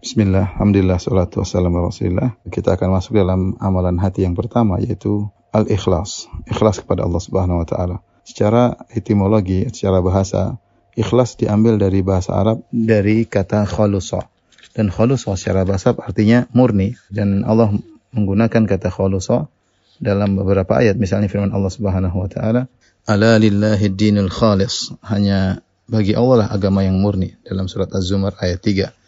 Bismillah, Alhamdulillah, salatu wassalamu rasulillah. Kita akan masuk dalam amalan hati yang pertama yaitu al-ikhlas. Ikhlas kepada Allah Subhanahu wa taala. Secara etimologi, secara bahasa, ikhlas diambil dari bahasa Arab dari kata khulusa. Dan khulusa secara bahasa artinya murni dan Allah menggunakan kata khulusa dalam beberapa ayat misalnya firman Allah Subhanahu wa taala, "Ala lillahi dinul khalis." Hanya bagi Allah lah agama yang murni dalam surat Az-Zumar ayat 3.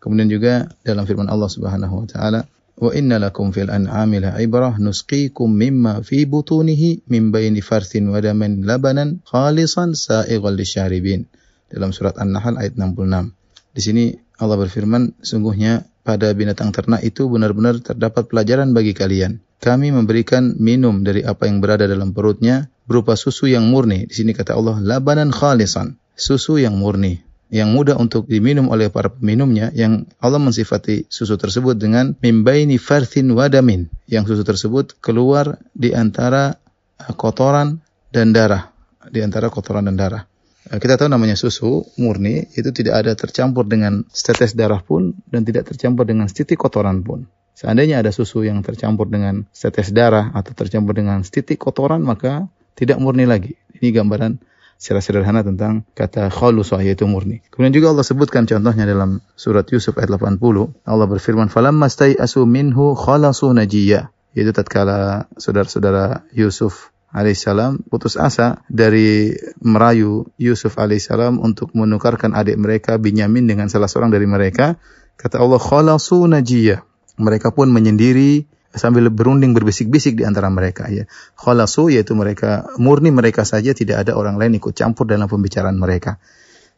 Kemudian juga dalam firman Allah Subhanahu wa taala, "Wa inna lakum fil an'ami la'ibrah nusqikum mimma fi butunihi min baini farthin wa damin labanan khalisan lisyaribin." Dalam surat An-Nahl ayat 66. Di sini Allah berfirman, sungguhnya pada binatang ternak itu benar-benar terdapat pelajaran bagi kalian. Kami memberikan minum dari apa yang berada dalam perutnya berupa susu yang murni. Di sini kata Allah, labanan khalisan. Susu yang murni yang mudah untuk diminum oleh para peminumnya yang Allah mensifati susu tersebut dengan mimbaini farthin wadamin yang susu tersebut keluar di antara uh, kotoran dan darah di antara kotoran dan darah. Uh, kita tahu namanya susu murni itu tidak ada tercampur dengan setetes darah pun dan tidak tercampur dengan setitik kotoran pun. Seandainya ada susu yang tercampur dengan setetes darah atau tercampur dengan setitik kotoran maka tidak murni lagi. Ini gambaran secara sederhana tentang kata khalusah yaitu murni. Kemudian juga Allah sebutkan contohnya dalam surat Yusuf ayat 80. Allah berfirman, "Falamma asu minhu khalasu najiyya." Yaitu tatkala saudara-saudara Yusuf alaihissalam putus asa dari merayu Yusuf alaihissalam untuk menukarkan adik mereka Binyamin dengan salah seorang dari mereka. Kata Allah, khalasu najiyya. Mereka pun menyendiri sambil berunding berbisik-bisik di antara mereka ya. Khalasu yaitu mereka murni mereka saja tidak ada orang lain ikut campur dalam pembicaraan mereka.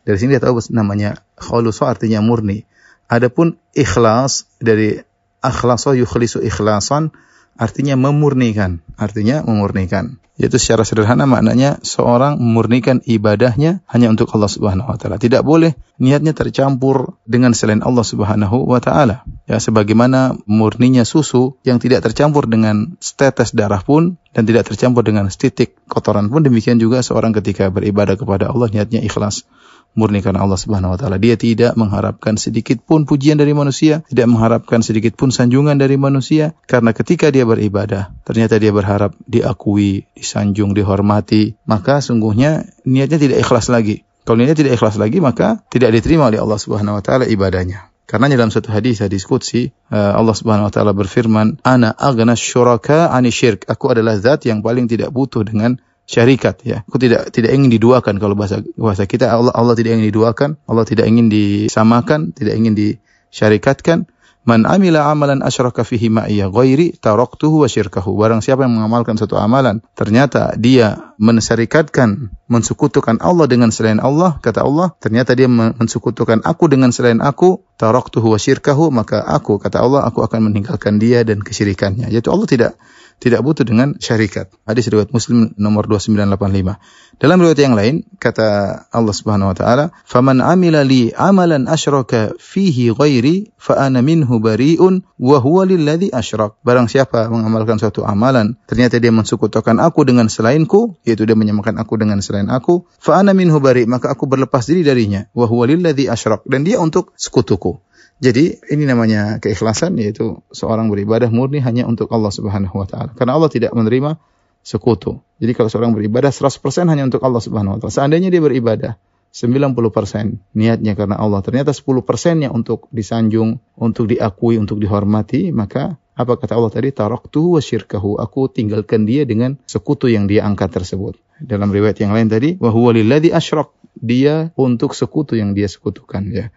Dari sini kita tahu namanya khalasu artinya murni. Adapun ikhlas dari akhlaso yukhlisu ikhlasan artinya memurnikan, artinya memurnikan. Yaitu secara sederhana maknanya seorang memurnikan ibadahnya hanya untuk Allah Subhanahu wa taala. Tidak boleh niatnya tercampur dengan selain Allah Subhanahu wa taala. Ya sebagaimana murninya susu yang tidak tercampur dengan setetes darah pun dan tidak tercampur dengan setitik kotoran pun demikian juga seorang ketika beribadah kepada Allah niatnya ikhlas murni karena Allah Subhanahu wa taala. Dia tidak mengharapkan sedikit pun pujian dari manusia, tidak mengharapkan sedikit pun sanjungan dari manusia karena ketika dia beribadah, ternyata dia berharap diakui, disanjung, dihormati, maka sungguhnya niatnya tidak ikhlas lagi. Kalau niatnya tidak ikhlas lagi, maka tidak diterima oleh Allah Subhanahu wa taala ibadahnya. Karena dalam satu hadis hadis qudsi eh, Allah Subhanahu wa taala berfirman, "Ana aghna syuraka 'ani syirk." Aku adalah zat yang paling tidak butuh dengan syarikat ya. Aku tidak tidak ingin diduakan kalau bahasa bahasa kita Allah Allah tidak ingin diduakan, Allah tidak ingin disamakan, tidak ingin disyarikatkan. Man amila amalan asyraka fihi ma'iyya ghairi taraktuhu wa syirkahu. Barang siapa yang mengamalkan satu amalan, ternyata dia mensyarikatkan, mensekutukan Allah dengan selain Allah, kata Allah, ternyata dia mensekutukan aku dengan selain aku, taraktuhu wa syirkahu, maka aku, kata Allah, aku akan meninggalkan dia dan kesyirikannya. Yaitu Allah tidak tidak butuh dengan syarikat. Hadis riwayat Muslim nomor 2985. Dalam riwayat yang lain kata Allah Subhanahu wa taala, "Faman amila li amalan asyraka fihi ghairi fa ana minhu bari'un wa huwa lilladzi asyrak." Barang siapa mengamalkan suatu amalan, ternyata dia mensekutukan aku dengan selainku, yaitu dia menyamakan aku dengan selain aku, fa ana minhu bari', maka aku berlepas diri darinya, wa huwa lilladzi asyrak. Dan dia untuk sekutuku. Jadi ini namanya keikhlasan yaitu seorang beribadah murni hanya untuk Allah Subhanahu wa taala. Karena Allah tidak menerima sekutu. Jadi kalau seorang beribadah 100% hanya untuk Allah Subhanahu wa taala. Seandainya dia beribadah 90% niatnya karena Allah, ternyata 10%-nya untuk disanjung, untuk diakui, untuk dihormati, maka apa kata Allah tadi? Taraktu wa syirkahu. Aku tinggalkan dia dengan sekutu yang dia angkat tersebut. Dalam riwayat yang lain tadi, wa huwa lilladzi asyrak. Dia untuk sekutu yang dia sekutukan ya.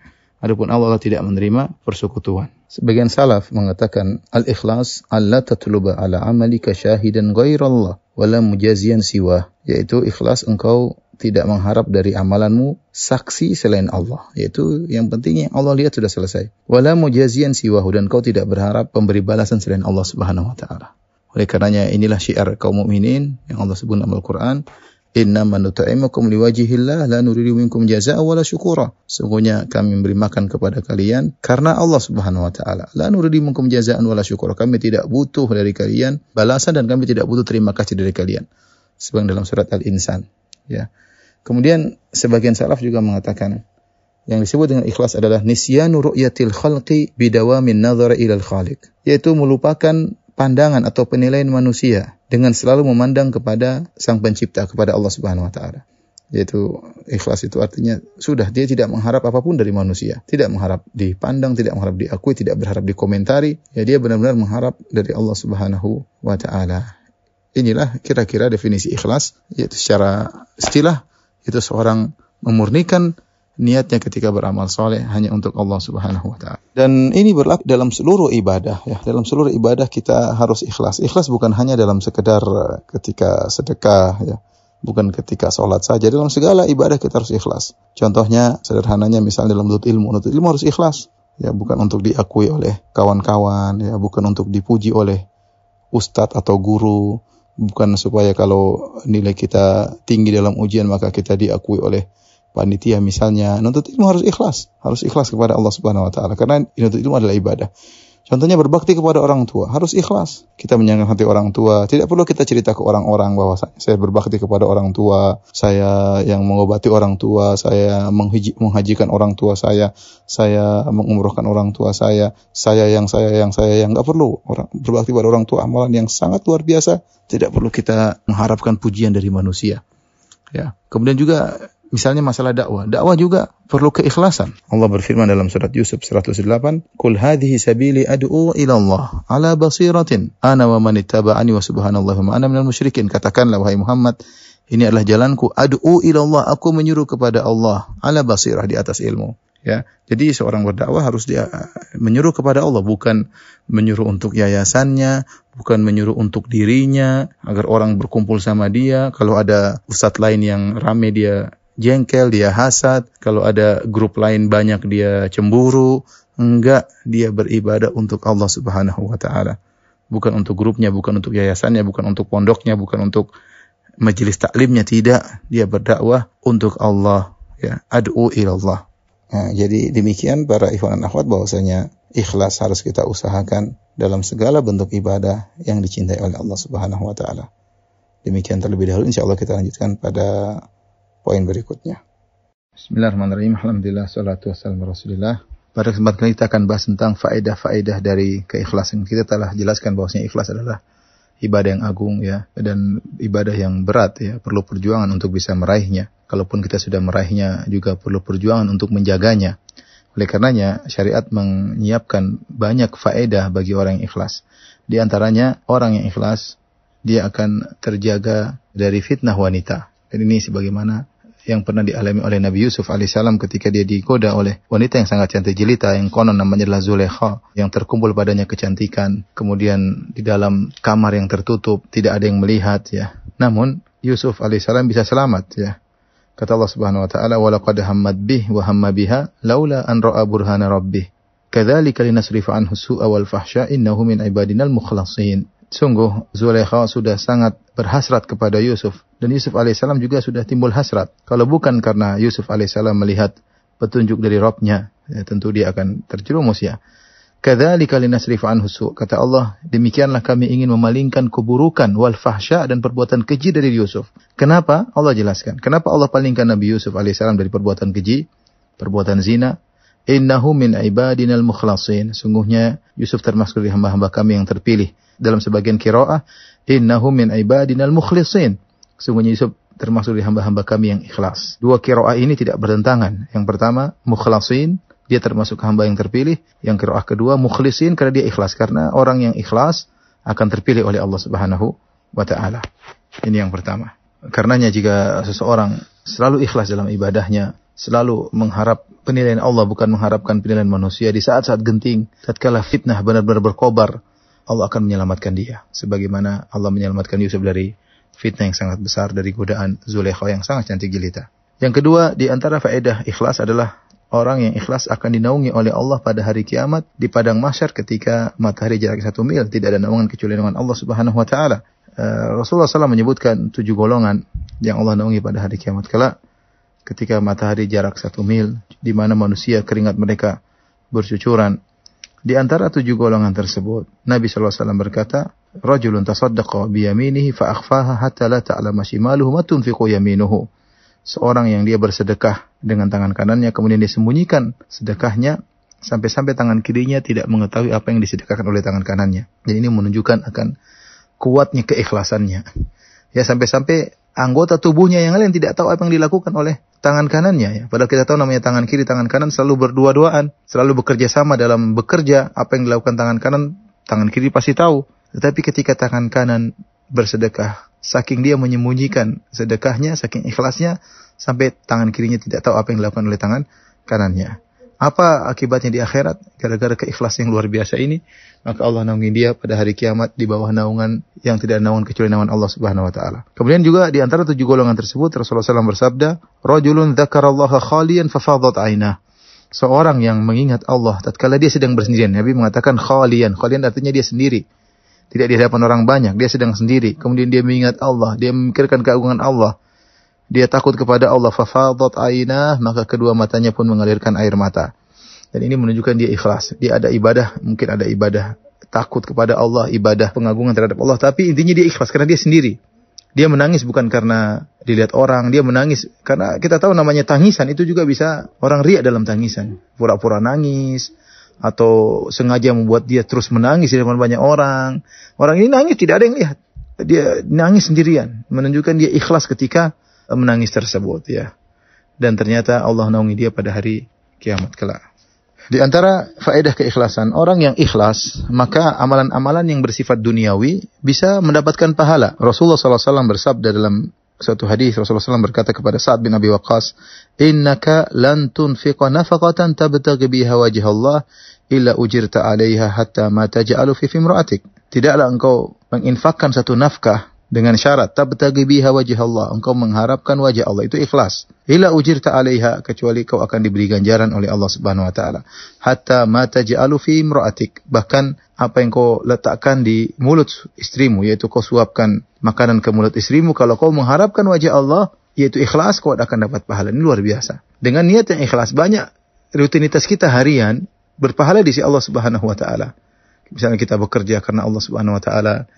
Adapun Allah, Allah tidak menerima persekutuan. Sebagian salaf mengatakan al-ikhlas Allah tatluba ala amalika syahidan ghairallah wala mujazian siwa yaitu ikhlas engkau tidak mengharap dari amalanmu saksi selain Allah. Yaitu yang pentingnya Allah lihat sudah selesai. Wala mujazian siwahu dan kau tidak berharap pemberi balasan selain Allah Subhanahu wa taala. Oleh karenanya inilah syiar kaum mukminin yang Allah sebut dalam Al-Qur'an Inna nut'imukum liwajihillah la nuridu minkum jazaa'a wala syukura. Sungguhnya kami memberi makan kepada kalian karena Allah Subhanahu wa taala. La nuridu minkum jazaa'an wala syukura. Kami tidak butuh dari kalian balasan dan kami tidak butuh terima kasih dari kalian. Sebagaimana dalam surat Al-Insan, ya. Kemudian sebagian salaf juga mengatakan Yang disebut dengan ikhlas adalah nisyanu ru'yatil khalqi bidawamin nazara ilal khaliq. Yaitu melupakan pandangan atau penilaian manusia dengan selalu memandang kepada sang pencipta, kepada Allah Subhanahu wa taala. Yaitu ikhlas itu artinya sudah dia tidak mengharap apa pun dari manusia, tidak mengharap dipandang, tidak mengharap diakui, tidak berharap dikomentari, ya dia benar-benar mengharap dari Allah Subhanahu wa taala. Inilah kira-kira definisi ikhlas, yaitu secara istilah itu seorang memurnikan niatnya ketika beramal soleh hanya untuk Allah Subhanahu wa taala. Dan ini berlaku dalam seluruh ibadah ya. Dalam seluruh ibadah kita harus ikhlas. Ikhlas bukan hanya dalam sekedar eh, ketika sedekah ya. Bukan ketika sholat saja. Dalam segala ibadah kita harus ikhlas. Contohnya sederhananya misalnya dalam menuntut ilmu. Menuntut ilmu harus ikhlas. Ya, bukan untuk diakui oleh kawan-kawan, ya, bukan untuk dipuji oleh ustadz atau guru, bukan supaya kalau nilai kita tinggi dalam ujian maka kita diakui oleh panitia misalnya, nuntut ilmu harus ikhlas, harus ikhlas kepada Allah Subhanahu wa taala karena nuntut ilmu adalah ibadah. Contohnya berbakti kepada orang tua, harus ikhlas. Kita menyenangkan hati orang tua. Tidak perlu kita cerita ke orang-orang bahwa saya berbakti kepada orang tua, saya yang mengobati orang tua, saya menghaji, menghajikan orang tua saya, saya mengumrohkan orang tua saya, saya yang saya yang saya yang nggak perlu. Orang berbakti kepada orang tua amalan yang sangat luar biasa. Tidak perlu kita mengharapkan pujian dari manusia. Ya. Kemudian juga Misalnya masalah dakwah. Dakwah juga perlu keikhlasan. Allah berfirman dalam surat Yusuf 108, "Qul hadhihi sabili ad'u ila Allah ala basiratin ana wa man ittaba'ani wa subhanallahi wa ana minal musyrikin." Katakanlah wahai Muhammad, ini adalah jalanku ad'u ila Allah, aku menyuruh kepada Allah ala basirah di atas ilmu. Ya, jadi seorang berdakwah harus dia menyuruh kepada Allah, bukan menyuruh untuk yayasannya, bukan menyuruh untuk dirinya agar orang berkumpul sama dia. Kalau ada ustadz lain yang rame dia jengkel, dia hasad, kalau ada grup lain banyak dia cemburu, enggak dia beribadah untuk Allah Subhanahu wa taala. Bukan untuk grupnya, bukan untuk yayasannya, bukan untuk pondoknya, bukan untuk majelis taklimnya tidak, dia berdakwah untuk Allah ya, ad'u ilallah. Nah, jadi demikian para ikhwan dan akhwat bahwasanya ikhlas harus kita usahakan dalam segala bentuk ibadah yang dicintai oleh Allah Subhanahu wa taala. Demikian terlebih dahulu insyaallah kita lanjutkan pada poin berikutnya. Bismillahirrahmanirrahim. Alhamdulillah salatu wassalamu Rasulillah. Pada kesempatan kali kita akan bahas tentang faedah-faedah dari keikhlasan. Kita telah jelaskan bahwasanya ikhlas adalah ibadah yang agung ya dan ibadah yang berat ya, perlu perjuangan untuk bisa meraihnya. Kalaupun kita sudah meraihnya juga perlu perjuangan untuk menjaganya. Oleh karenanya syariat menyiapkan banyak faedah bagi orang yang ikhlas. Di antaranya orang yang ikhlas dia akan terjaga dari fitnah wanita. Dan ini sebagaimana yang pernah dialami oleh Nabi Yusuf alaihissalam ketika dia digoda oleh wanita yang sangat cantik jelita yang konon namanya adalah Zulekha yang terkumpul padanya kecantikan. Kemudian di dalam kamar yang tertutup tidak ada yang melihat ya. Namun Yusuf alaihissalam bisa selamat ya. Kata Allah Subhanahu wa taala walaqad hammad bih wa hamma biha laula an ra'a burhana rabbih. Kadzalika linasrifa anhu su'a wal fahsya innahu min ibadinal mukhlasin. Sungguh Zulekha sudah sangat berhasrat kepada Yusuf dan Yusuf alaihissalam juga sudah timbul hasrat. Kalau bukan karena Yusuf alaihissalam melihat petunjuk dari Robnya, ya, tentu dia akan terjerumus ya. Kadzalika linasrifa anhu Kata Allah, demikianlah kami ingin memalingkan keburukan wal fahsya dan perbuatan keji dari Yusuf. Kenapa? Allah jelaskan. Kenapa Allah palingkan Nabi Yusuf alaihissalam dari perbuatan keji, perbuatan zina? Innahu min ibadinal mukhlasin. Sungguhnya Yusuf termasuk dari hamba-hamba kami yang terpilih dalam sebagian kiroah, innahu min ibadinal mukhlisin. Sungguhnya Yusuf termasuk di hamba-hamba kami yang ikhlas. Dua kiroah ini tidak bertentangan. Yang pertama, mukhlasin, dia termasuk hamba yang terpilih. Yang kiroah kedua, mukhlisin karena dia ikhlas. Karena orang yang ikhlas akan terpilih oleh Allah Subhanahu wa taala. Ini yang pertama. Karenanya jika seseorang selalu ikhlas dalam ibadahnya, selalu mengharap penilaian Allah bukan mengharapkan penilaian manusia di saat-saat genting, tatkala fitnah benar-benar berkobar, Allah akan menyelamatkan dia. Sebagaimana Allah menyelamatkan Yusuf dari fitnah yang sangat besar dari godaan Zulaikha yang sangat cantik jelita. Yang kedua, di antara faedah ikhlas adalah orang yang ikhlas akan dinaungi oleh Allah pada hari kiamat di padang mahsyar ketika matahari jarak satu mil tidak ada naungan kecuali naungan Allah Subhanahu wa taala. Uh, Rasulullah SAW menyebutkan tujuh golongan yang Allah naungi pada hari kiamat kala ketika matahari jarak satu mil di mana manusia keringat mereka bercucuran di antara tujuh golongan tersebut, Nabi SAW berkata, Rajulun tasaddaqa biyaminihi fa akhfaha hatta la ta'lama shimaluhu ma tunfiqu yaminuhu. seorang yang dia bersedekah dengan tangan kanannya kemudian dia sembunyikan sedekahnya sampai-sampai tangan kirinya tidak mengetahui apa yang disedekahkan oleh tangan kanannya. Jadi ini menunjukkan akan kuatnya keikhlasannya. Ya sampai-sampai anggota tubuhnya yang lain tidak tahu apa yang dilakukan oleh tangan kanannya ya. Padahal kita tahu namanya tangan kiri, tangan kanan selalu berdua-duaan, selalu bekerja sama dalam bekerja. Apa yang dilakukan tangan kanan, tangan kiri pasti tahu. Tetapi ketika tangan kanan bersedekah, saking dia menyembunyikan sedekahnya, saking ikhlasnya, sampai tangan kirinya tidak tahu apa yang dilakukan oleh tangan kanannya. Apa akibatnya di akhirat? Gara-gara keikhlasan yang luar biasa ini, maka Allah naungi dia pada hari kiamat di bawah naungan yang tidak naungan kecuali naungan Allah Subhanahu wa taala. Kemudian juga di antara tujuh golongan tersebut Rasulullah SAW bersabda, "Rajulun dzakarallaha khalian fafadat ainah." Seorang yang mengingat Allah tatkala dia sedang bersendirian. Nabi mengatakan khalian. Khalian artinya dia sendiri. Tidak di hadapan orang banyak, dia sedang sendiri. Kemudian dia mengingat Allah, dia memikirkan keagungan Allah. Dia takut kepada Allah, fafadat ainah, maka kedua matanya pun mengalirkan air mata. Dan ini menunjukkan dia ikhlas. Dia ada ibadah, mungkin ada ibadah takut kepada Allah, ibadah pengagungan terhadap Allah, tapi intinya dia ikhlas karena dia sendiri. Dia menangis bukan karena dilihat orang, dia menangis karena kita tahu namanya tangisan itu juga bisa orang riak dalam tangisan. Pura-pura nangis, atau sengaja membuat dia terus menangis di depan banyak orang. Orang ini nangis tidak ada yang lihat. Dia nangis sendirian, menunjukkan dia ikhlas ketika menangis tersebut ya. Dan ternyata Allah naungi dia pada hari kiamat kelak. Di antara faedah keikhlasan, orang yang ikhlas, maka amalan-amalan yang bersifat duniawi bisa mendapatkan pahala. Rasulullah SAW bersabda dalam satu hadis Rasulullah SAW berkata kepada Sa'ad bin Abi Waqqas, "Innaka lan tunfiqa nafaqatan tabtaghi biha wajh Allah illa ujirta 'alaiha hatta ma taj'alu fi fimra'atik." Tidaklah engkau menginfakkan satu nafkah dengan syarat tabtagi biha wajah Allah. Engkau mengharapkan wajah Allah. Itu ikhlas. Ila ujirta alaiha kecuali kau akan diberi ganjaran oleh Allah Subhanahu wa taala. Hatta ma taj'alu fi imra'atik. Bahkan apa yang kau letakkan di mulut istrimu yaitu kau suapkan makanan ke mulut istrimu kalau kau mengharapkan wajah Allah yaitu ikhlas kau akan dapat pahala. Ini luar biasa. Dengan niat yang ikhlas banyak rutinitas kita harian berpahala di sisi Allah Subhanahu wa taala. Misalnya kita bekerja karena Allah Subhanahu wa taala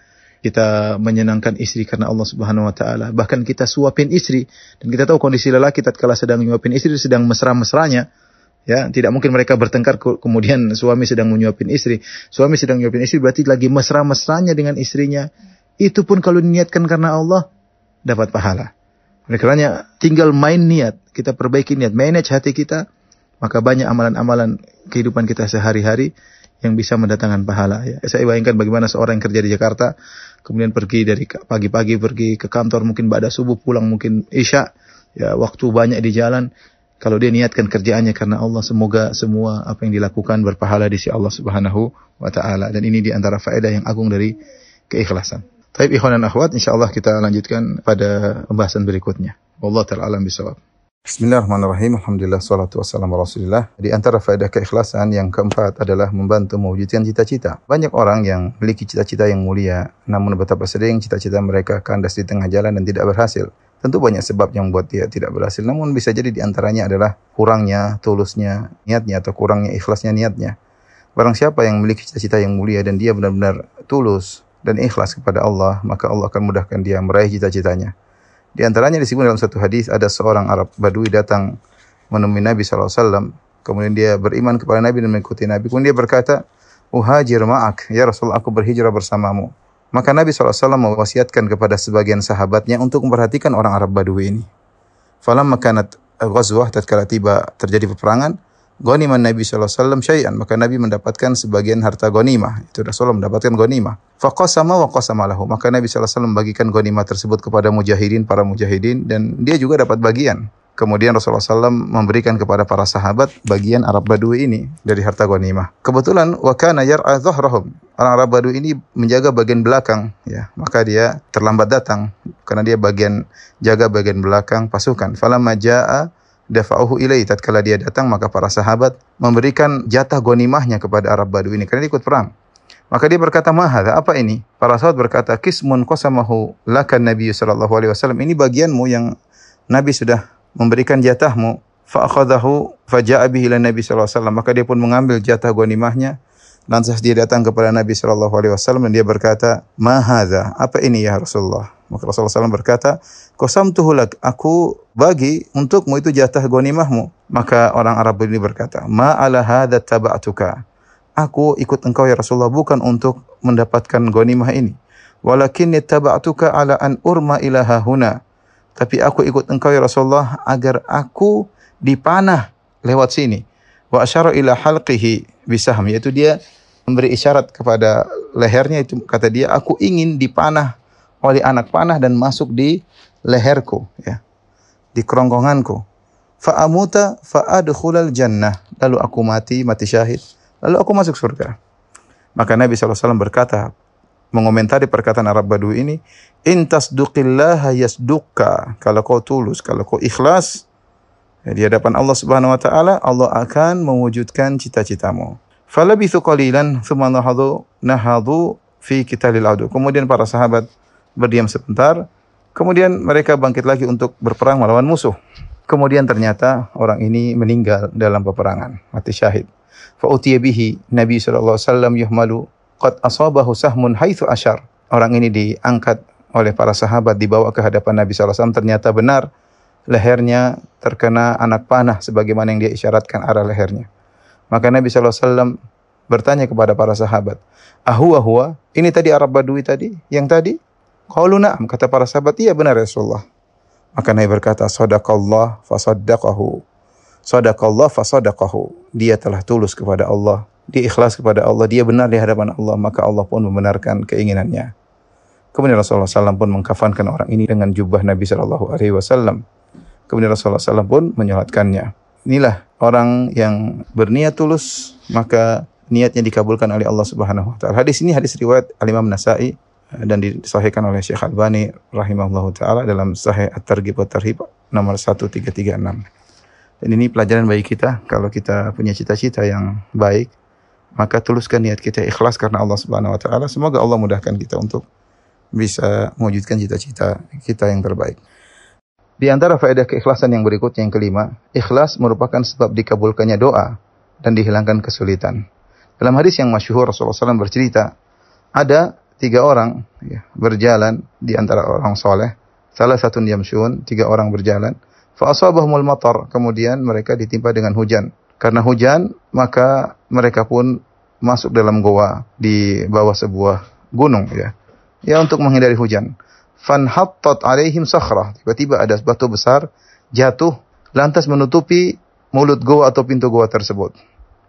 kita menyenangkan istri karena Allah Subhanahu wa taala. Bahkan kita suapin istri dan kita tahu kondisi lelaki tatkala sedang menyuapin istri sedang mesra-mesranya. Ya, tidak mungkin mereka bertengkar kemudian suami sedang menyuapin istri. Suami sedang menyuapin istri berarti lagi mesra-mesranya dengan istrinya. Itu pun kalau diniatkan karena Allah dapat pahala. Oleh karenanya tinggal main niat, kita perbaiki niat, manage hati kita, maka banyak amalan-amalan kehidupan kita sehari-hari yang bisa mendatangkan pahala ya. Saya bayangkan bagaimana seorang yang kerja di Jakarta kemudian pergi dari pagi-pagi pergi ke kantor mungkin pada subuh pulang mungkin isya ya waktu banyak di jalan kalau dia niatkan kerjaannya karena Allah semoga semua apa yang dilakukan berpahala di sisi Allah Subhanahu wa taala dan ini di antara faedah yang agung dari keikhlasan. Baik ikhwan dan akhwat insyaallah kita lanjutkan pada pembahasan berikutnya. Wallahu taala alam bisawab. Bismillahirrahmanirrahim. Alhamdulillah salatu wassalamu rasulillah. Di antara faedah keikhlasan yang keempat adalah membantu mewujudkan cita-cita. Banyak orang yang memiliki cita-cita yang mulia, namun betapa sering cita-cita mereka kandas di tengah jalan dan tidak berhasil. Tentu banyak sebab yang membuat dia tidak berhasil, namun bisa jadi di antaranya adalah kurangnya tulusnya niatnya atau kurangnya ikhlasnya niatnya. Barang siapa yang memiliki cita-cita yang mulia dan dia benar-benar tulus dan ikhlas kepada Allah, maka Allah akan mudahkan dia meraih cita-citanya. Di antaranya disebut dalam satu hadis ada seorang Arab Badui datang menemui Nabi SAW. Kemudian dia beriman kepada Nabi dan mengikuti Nabi. Kemudian dia berkata, Uhajir ma'ak, ya Rasul aku berhijrah bersamamu. Maka Nabi SAW mewasiatkan kepada sebagian sahabatnya untuk memperhatikan orang Arab Badui ini. Falam makanat ghazwah tatkala tiba terjadi peperangan, Goniman Nabi SAW syai'an. Maka Nabi mendapatkan sebagian harta gonimah. Itu Rasulullah mendapatkan gonimah. Faqasama wa qasama lahu. Maka Nabi SAW membagikan gonimah tersebut kepada mujahidin, para mujahidin. Dan dia juga dapat bagian. Kemudian Rasulullah SAW memberikan kepada para sahabat bagian Arab Badui ini dari harta ghanimah. Kebetulan wakana yar'a dhahrahum. Orang Arab Badui ini menjaga bagian belakang ya. Maka dia terlambat datang karena dia bagian jaga bagian belakang pasukan. Falamma jaa dafa'uhu ilai tatkala dia datang maka para sahabat memberikan jatah gonimahnya kepada Arab Badu ini karena dia ikut perang. Maka dia berkata, "Mahadha, apa ini?" Para sahabat berkata, "Kismun qasamahu lakan Nabi sallallahu alaihi wasallam." Ini bagianmu yang Nabi sudah memberikan jatahmu. Fa akhadahu fa ja'a bihi Nabi sallallahu alaihi wasallam. Maka dia pun mengambil jatah gonimahnya Lantas dia datang kepada Nabi Shallallahu Alaihi Wasallam dan dia berkata, Mahada, apa ini ya Rasulullah? Maka Rasulullah SAW berkata, Kosam tuhulak, aku bagi untukmu itu jatah gonimahmu. Maka orang Arab ini berkata, Ma ala hadha taba'tuka. Aku ikut engkau ya Rasulullah bukan untuk mendapatkan gonimah ini. Walakin taba'tuka ala an urma ilaha huna. Tapi aku ikut engkau ya Rasulullah agar aku dipanah lewat sini. Wa asyara ila halqihi bisaham. Yaitu dia memberi isyarat kepada lehernya itu kata dia aku ingin dipanah oleh anak panah dan masuk di leherku ya di kerongkonganku. Fa amuta fa adkhulal jannah. Lalu aku mati mati syahid. Lalu aku masuk surga. Maka Nabi SAW berkata mengomentari perkataan Arab Badui ini in tasduqillah yasduqka. Kalau kau tulus kalau kau ikhlas di hadapan Allah Subhanahu wa taala Allah akan mewujudkan cita-citamu Falabithu qalilan thumma nahadu nahadu fi qitalil adu. Kemudian para sahabat berdiam sebentar, kemudian mereka bangkit lagi untuk berperang melawan musuh. Kemudian ternyata orang ini meninggal dalam peperangan, mati syahid. Fa bihi Nabi sallallahu alaihi wasallam yuhmalu qad asabahu sahmun haitsu asyar. Orang ini diangkat oleh para sahabat dibawa ke hadapan Nabi sallallahu alaihi wasallam ternyata benar lehernya terkena anak panah sebagaimana yang dia isyaratkan arah lehernya. Maka Nabi SAW bertanya kepada para sahabat, Ahwa huwa, ini tadi Arab Badui tadi, yang tadi? Qalu na'am, kata para sahabat, iya benar ya Rasulullah. Maka Nabi berkata, Sadaqallah fasaddaqahu. Sadaqallah fasaddaqahu. Dia telah tulus kepada Allah. Dia ikhlas kepada Allah. Dia benar di hadapan Allah. Maka Allah pun membenarkan keinginannya. Kemudian Rasulullah SAW pun mengkafankan orang ini dengan jubah Nabi SAW. Kemudian Rasulullah SAW pun menyolatkannya. Inilah orang yang berniat tulus maka niatnya dikabulkan oleh Allah Subhanahu wa taala. Hadis ini hadis riwayat Al Imam Nasa'i eh, dan disahihkan oleh Syekh Albani rahimahullahu taala dalam Sahih At-Targhib wa Tarhib nomor 1336. Dan ini pelajaran bagi kita kalau kita punya cita-cita yang baik maka tuluskan niat kita ikhlas karena Allah Subhanahu wa taala. Semoga Allah mudahkan kita untuk bisa mewujudkan cita-cita kita yang terbaik. Di antara faedah keikhlasan yang berikutnya yang kelima, ikhlas merupakan sebab dikabulkannya doa dan dihilangkan kesulitan. Dalam hadis yang masyhur Rasulullah SAW bercerita, ada tiga orang ya, berjalan di antara orang soleh, salah satu yamshun, tiga orang berjalan, fa'asabahumul matar, kemudian mereka ditimpa dengan hujan. Karena hujan, maka mereka pun masuk dalam goa di bawah sebuah gunung ya. Ya untuk menghindari hujan fanhattat alaihim sakhrah. Tiba-tiba ada batu besar jatuh lantas menutupi mulut goa atau pintu goa tersebut.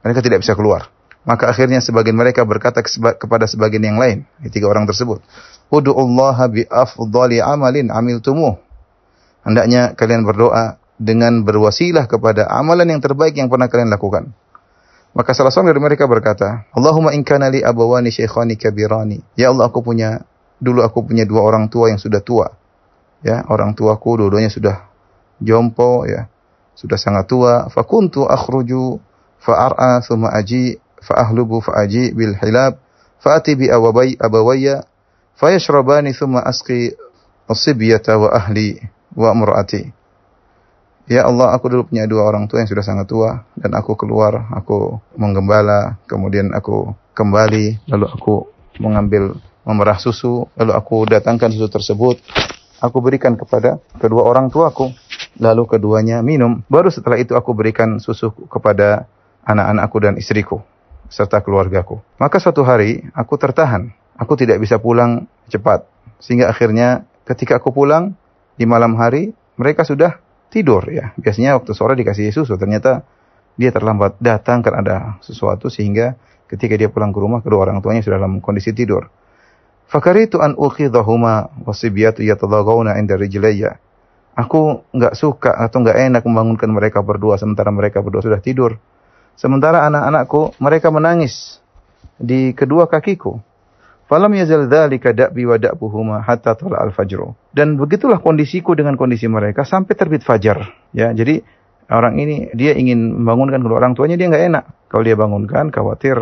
Mereka tidak bisa keluar. Maka akhirnya sebagian mereka berkata kepada sebagian yang lain, tiga orang tersebut, "Ud'ullaha bi afdali amalin amiltumuh." Hendaknya kalian berdoa dengan berwasilah kepada amalan yang terbaik yang pernah kalian lakukan. Maka salah seorang dari mereka berkata, Allahumma in li abawani shaykhani kabirani. Ya Allah, aku punya dulu aku punya dua orang tua yang sudah tua. Ya, orang tuaku dua-duanya sudah jompo ya. Sudah sangat tua. Fakuntu akhruju fa'ar'a thumma aji fa'ahlubu fa'aji bil hilab fa'ati bi awabai abawayya fayashrabani thumma asqi as-sibyata wa ahli wa imraati. Ya Allah, aku dulu punya dua orang tua yang sudah sangat tua dan aku keluar, aku menggembala, kemudian aku kembali, lalu aku mengambil memerah susu, lalu aku datangkan susu tersebut, aku berikan kepada kedua orang tuaku, lalu keduanya minum. Baru setelah itu aku berikan susu kepada anak-anakku dan istriku serta keluargaku. Maka suatu hari aku tertahan, aku tidak bisa pulang cepat, sehingga akhirnya ketika aku pulang di malam hari mereka sudah tidur ya. Biasanya waktu sore dikasih susu, ternyata dia terlambat datang karena ada sesuatu sehingga ketika dia pulang ke rumah kedua orang tuanya sudah dalam kondisi tidur. Fakaritu an ukhidhahuma wasibiyatu yatadagawna inda rijlayya. Aku enggak suka atau enggak enak membangunkan mereka berdua sementara mereka berdua sudah tidur. Sementara anak-anakku mereka menangis di kedua kakiku. Falam yazal dzalika da'bi wa da'buhuma hatta tala al-fajr. Dan begitulah kondisiku dengan kondisi mereka sampai terbit fajar. Ya, jadi orang ini dia ingin membangunkan kedua orang tuanya dia enggak enak. Kalau dia bangunkan khawatir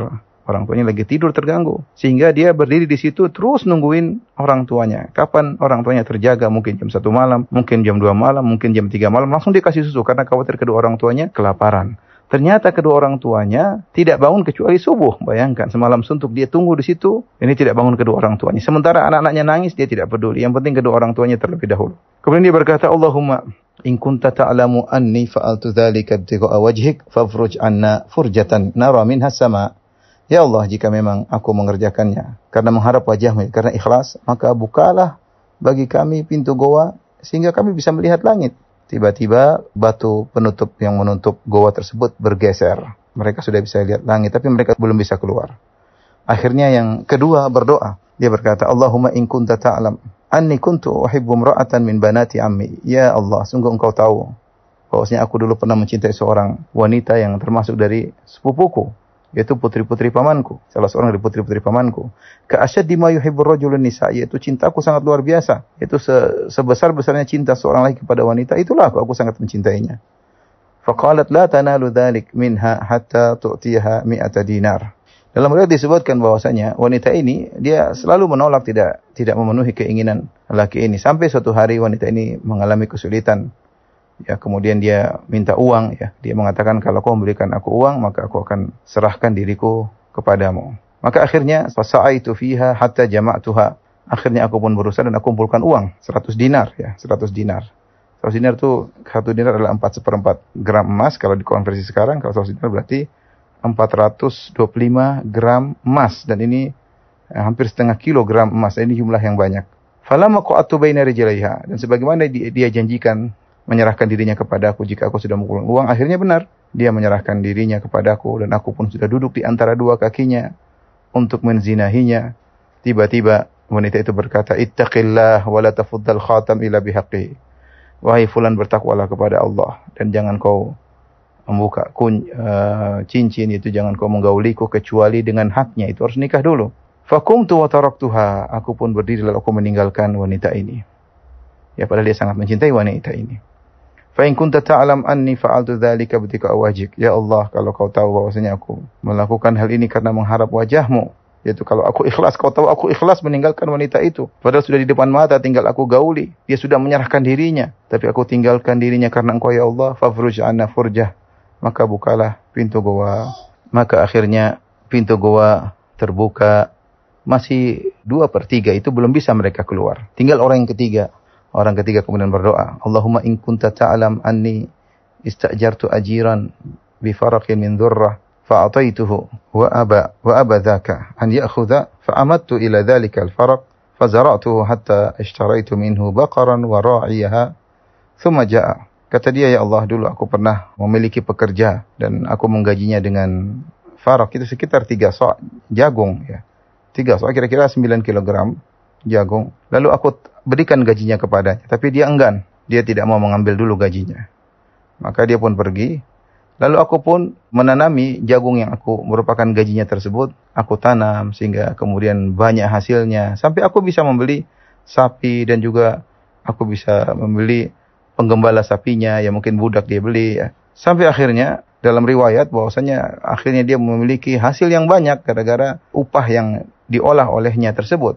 Orang tuanya lagi tidur terganggu. Sehingga dia berdiri di situ terus nungguin orang tuanya. Kapan orang tuanya terjaga? Mungkin jam satu malam, mungkin jam dua malam, mungkin jam tiga malam. Langsung dia kasih susu karena khawatir kedua orang tuanya kelaparan. Ternyata kedua orang tuanya tidak bangun kecuali subuh. Bayangkan semalam suntuk dia tunggu di situ. Ini tidak bangun kedua orang tuanya. Sementara anak-anaknya nangis dia tidak peduli. Yang penting kedua orang tuanya terlebih dahulu. Kemudian dia berkata, Allahumma in kunta ta'lamu anni fa'altu dzalika ibtigha'a wajhik fafruj anna furjatan nara minha sama. Ya Allah, jika memang aku mengerjakannya karena mengharap wajahmu, karena ikhlas, maka bukalah bagi kami pintu goa sehingga kami bisa melihat langit. Tiba-tiba batu penutup yang menutup goa tersebut bergeser. Mereka sudah bisa lihat langit, tapi mereka belum bisa keluar. Akhirnya yang kedua berdoa. Dia berkata, Allahumma in kunta ta'lam anni kuntu uhibbu imra'atan min banati ammi. Ya Allah, sungguh engkau tahu bahwasanya aku dulu pernah mencintai seorang wanita yang termasuk dari sepupuku yaitu putri-putri pamanku, salah seorang dari putri-putri pamanku. Ka asyaddi ma nisa, yaitu cintaku sangat luar biasa. Yaitu se sebesar-besarnya cinta seorang lagi kepada wanita, itulah aku, aku sangat mencintainya. Faqalat la tanalu dhalik minha hatta tu'tiha mi'ata dinar. Dalam riwayat disebutkan bahwasanya wanita ini dia selalu menolak tidak tidak memenuhi keinginan laki ini sampai suatu hari wanita ini mengalami kesulitan Ya, kemudian dia minta uang ya. Dia mengatakan kalau kau memberikan aku uang maka aku akan serahkan diriku kepadamu. Maka akhirnya fasaitu fiha hatta jama'tuha. Akhirnya aku pun berusaha dan aku kumpulkan uang 100 dinar ya, 100 dinar. 100 dinar itu satu dinar adalah 4 seperempat gram emas kalau dikonversi sekarang kalau 100 dinar berarti 425 gram emas dan ini eh, hampir setengah kilogram emas. Ini jumlah yang banyak. Falamma qa'atu baina rijlaiha dan sebagaimana dia janjikan menyerahkan dirinya kepadaku jika aku sudah mengumpulkan uang. Akhirnya benar, dia menyerahkan dirinya kepadaku dan aku pun sudah duduk di antara dua kakinya untuk menzinahinya. Tiba-tiba wanita itu berkata, "Ittaqillah wa la tafuddal khatam ila bihaqqi." Wahai fulan bertakwalah kepada Allah dan jangan kau membuka kun, uh, cincin itu jangan kau menggauliku kecuali dengan haknya itu harus nikah dulu. Fakumtu wa taraktuha. Aku pun berdiri lalu aku meninggalkan wanita ini. Ya padahal dia sangat mencintai wanita ini. Fa in kunta ta'lam anni fa'altu dzalika btika wajhik. Ya Allah, kalau kau tahu bahwasanya aku melakukan hal ini karena mengharap wajahmu, yaitu kalau aku ikhlas, kau tahu aku ikhlas meninggalkan wanita itu. Padahal sudah di depan mata, tinggal aku gauli. Dia sudah menyerahkan dirinya. Tapi aku tinggalkan dirinya karena engkau ya Allah. Fafruj anna furjah. Maka bukalah pintu goa. Maka akhirnya pintu goa terbuka. Masih dua per tiga itu belum bisa mereka keluar. Tinggal orang yang ketiga. Orang ketiga kemudian berdoa, Allahumma in kunta ta'lam anni istajartu ajiran bi faraqin min dhurrah fa'ataituhu wa aba wa aba dhaka an ya'khudha fa'amadtu ila dhalika al-faraq fazara'tuhu hatta ishtaraitu minhu baqaran wa ra'iyaha. Thumma ja'a. Kata dia, ya Allah, dulu aku pernah memiliki pekerja dan aku menggajinya dengan farak itu sekitar tiga sok jagung ya. Tiga sok kira-kira 9 kilogram jagung. Lalu aku berikan gajinya kepadanya. Tapi dia enggan. Dia tidak mau mengambil dulu gajinya. Maka dia pun pergi. Lalu aku pun menanami jagung yang aku merupakan gajinya tersebut. Aku tanam sehingga kemudian banyak hasilnya. Sampai aku bisa membeli sapi dan juga aku bisa membeli penggembala sapinya yang mungkin budak dia beli ya. Sampai akhirnya dalam riwayat bahwasanya akhirnya dia memiliki hasil yang banyak gara-gara upah yang diolah olehnya tersebut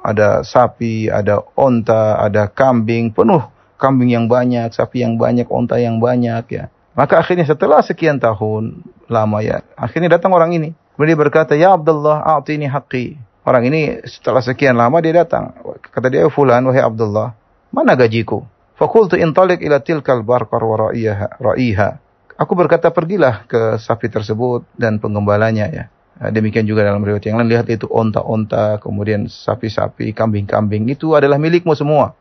ada sapi, ada onta, ada kambing, penuh kambing yang banyak, sapi yang banyak, onta yang banyak ya. Maka akhirnya setelah sekian tahun lama ya, akhirnya datang orang ini. Kemudian dia berkata, "Ya Abdullah, a'tini haqqi." Orang ini setelah sekian lama dia datang. Kata dia, "Fulan, wahai Abdullah, mana gajiku?" Fakultu intalik ila tilkal barqar wa ra'iha. Aku berkata, "Pergilah ke sapi tersebut dan penggembalanya ya." Nah, demikian juga dalam riwayat yang lain lihat itu onta-onta, kemudian sapi-sapi, kambing-kambing itu adalah milikmu semua.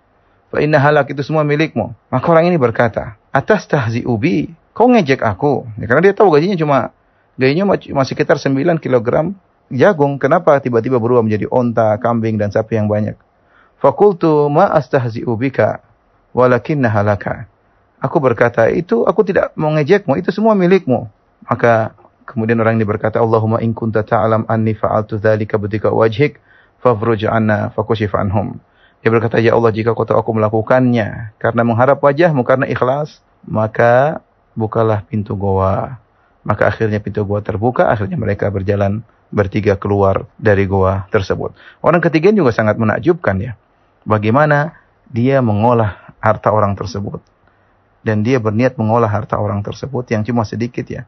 Fa inna halak itu semua milikmu. Maka orang ini berkata, "Atas tahzi ubi, kau ngejek aku." Ya, karena dia tahu gajinya cuma gajinya masih sekitar 9 kg jagung. Kenapa tiba-tiba berubah menjadi onta, kambing dan sapi yang banyak? Fakultu ma astahzi ubika walakinna halaka. Aku berkata, itu aku tidak mau ngejekmu, itu semua milikmu. Maka Kemudian orang ini berkata, Allahumma in kunta ta'alam anni fa'altu dhalika budika wajhik, fafruj anna fakushif anhum. Dia berkata, Ya Allah, jika kau tahu aku melakukannya, karena mengharap wajahmu, karena ikhlas, maka bukalah pintu goa. Maka akhirnya pintu goa terbuka, akhirnya mereka berjalan bertiga keluar dari goa tersebut. Orang ketiga juga sangat menakjubkan ya. Bagaimana dia mengolah harta orang tersebut. dan dia berniat mengolah harta orang tersebut yang cuma sedikit ya.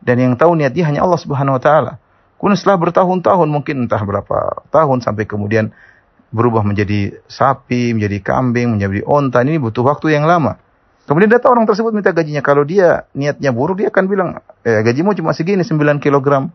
Dan yang tahu niat dia hanya Allah Subhanahu wa taala. Kemudian setelah bertahun-tahun mungkin entah berapa tahun sampai kemudian berubah menjadi sapi, menjadi kambing, menjadi onta. Ini butuh waktu yang lama. Kemudian datang orang tersebut minta gajinya. Kalau dia niatnya buruk, dia akan bilang, eh, gajimu cuma segini, 9 kg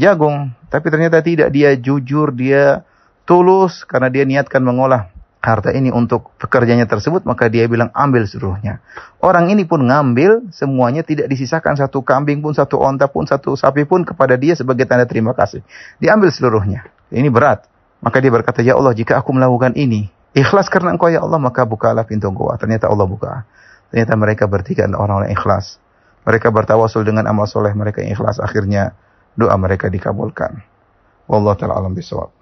jagung. Tapi ternyata tidak. Dia jujur, dia tulus karena dia niatkan mengolah harta ini untuk pekerjanya tersebut, maka dia bilang ambil seluruhnya. Orang ini pun ngambil semuanya tidak disisakan satu kambing pun, satu onta pun, satu sapi pun kepada dia sebagai tanda terima kasih. Diambil seluruhnya. Ini berat. Maka dia berkata, Ya Allah, jika aku melakukan ini, ikhlas karena engkau ya Allah, maka bukalah pintu gua. Ternyata Allah buka. Ternyata mereka bertiga orang-orang ikhlas. Mereka bertawasul dengan amal soleh mereka ikhlas. Akhirnya doa mereka dikabulkan. Wallahu ta'ala alam bisawab.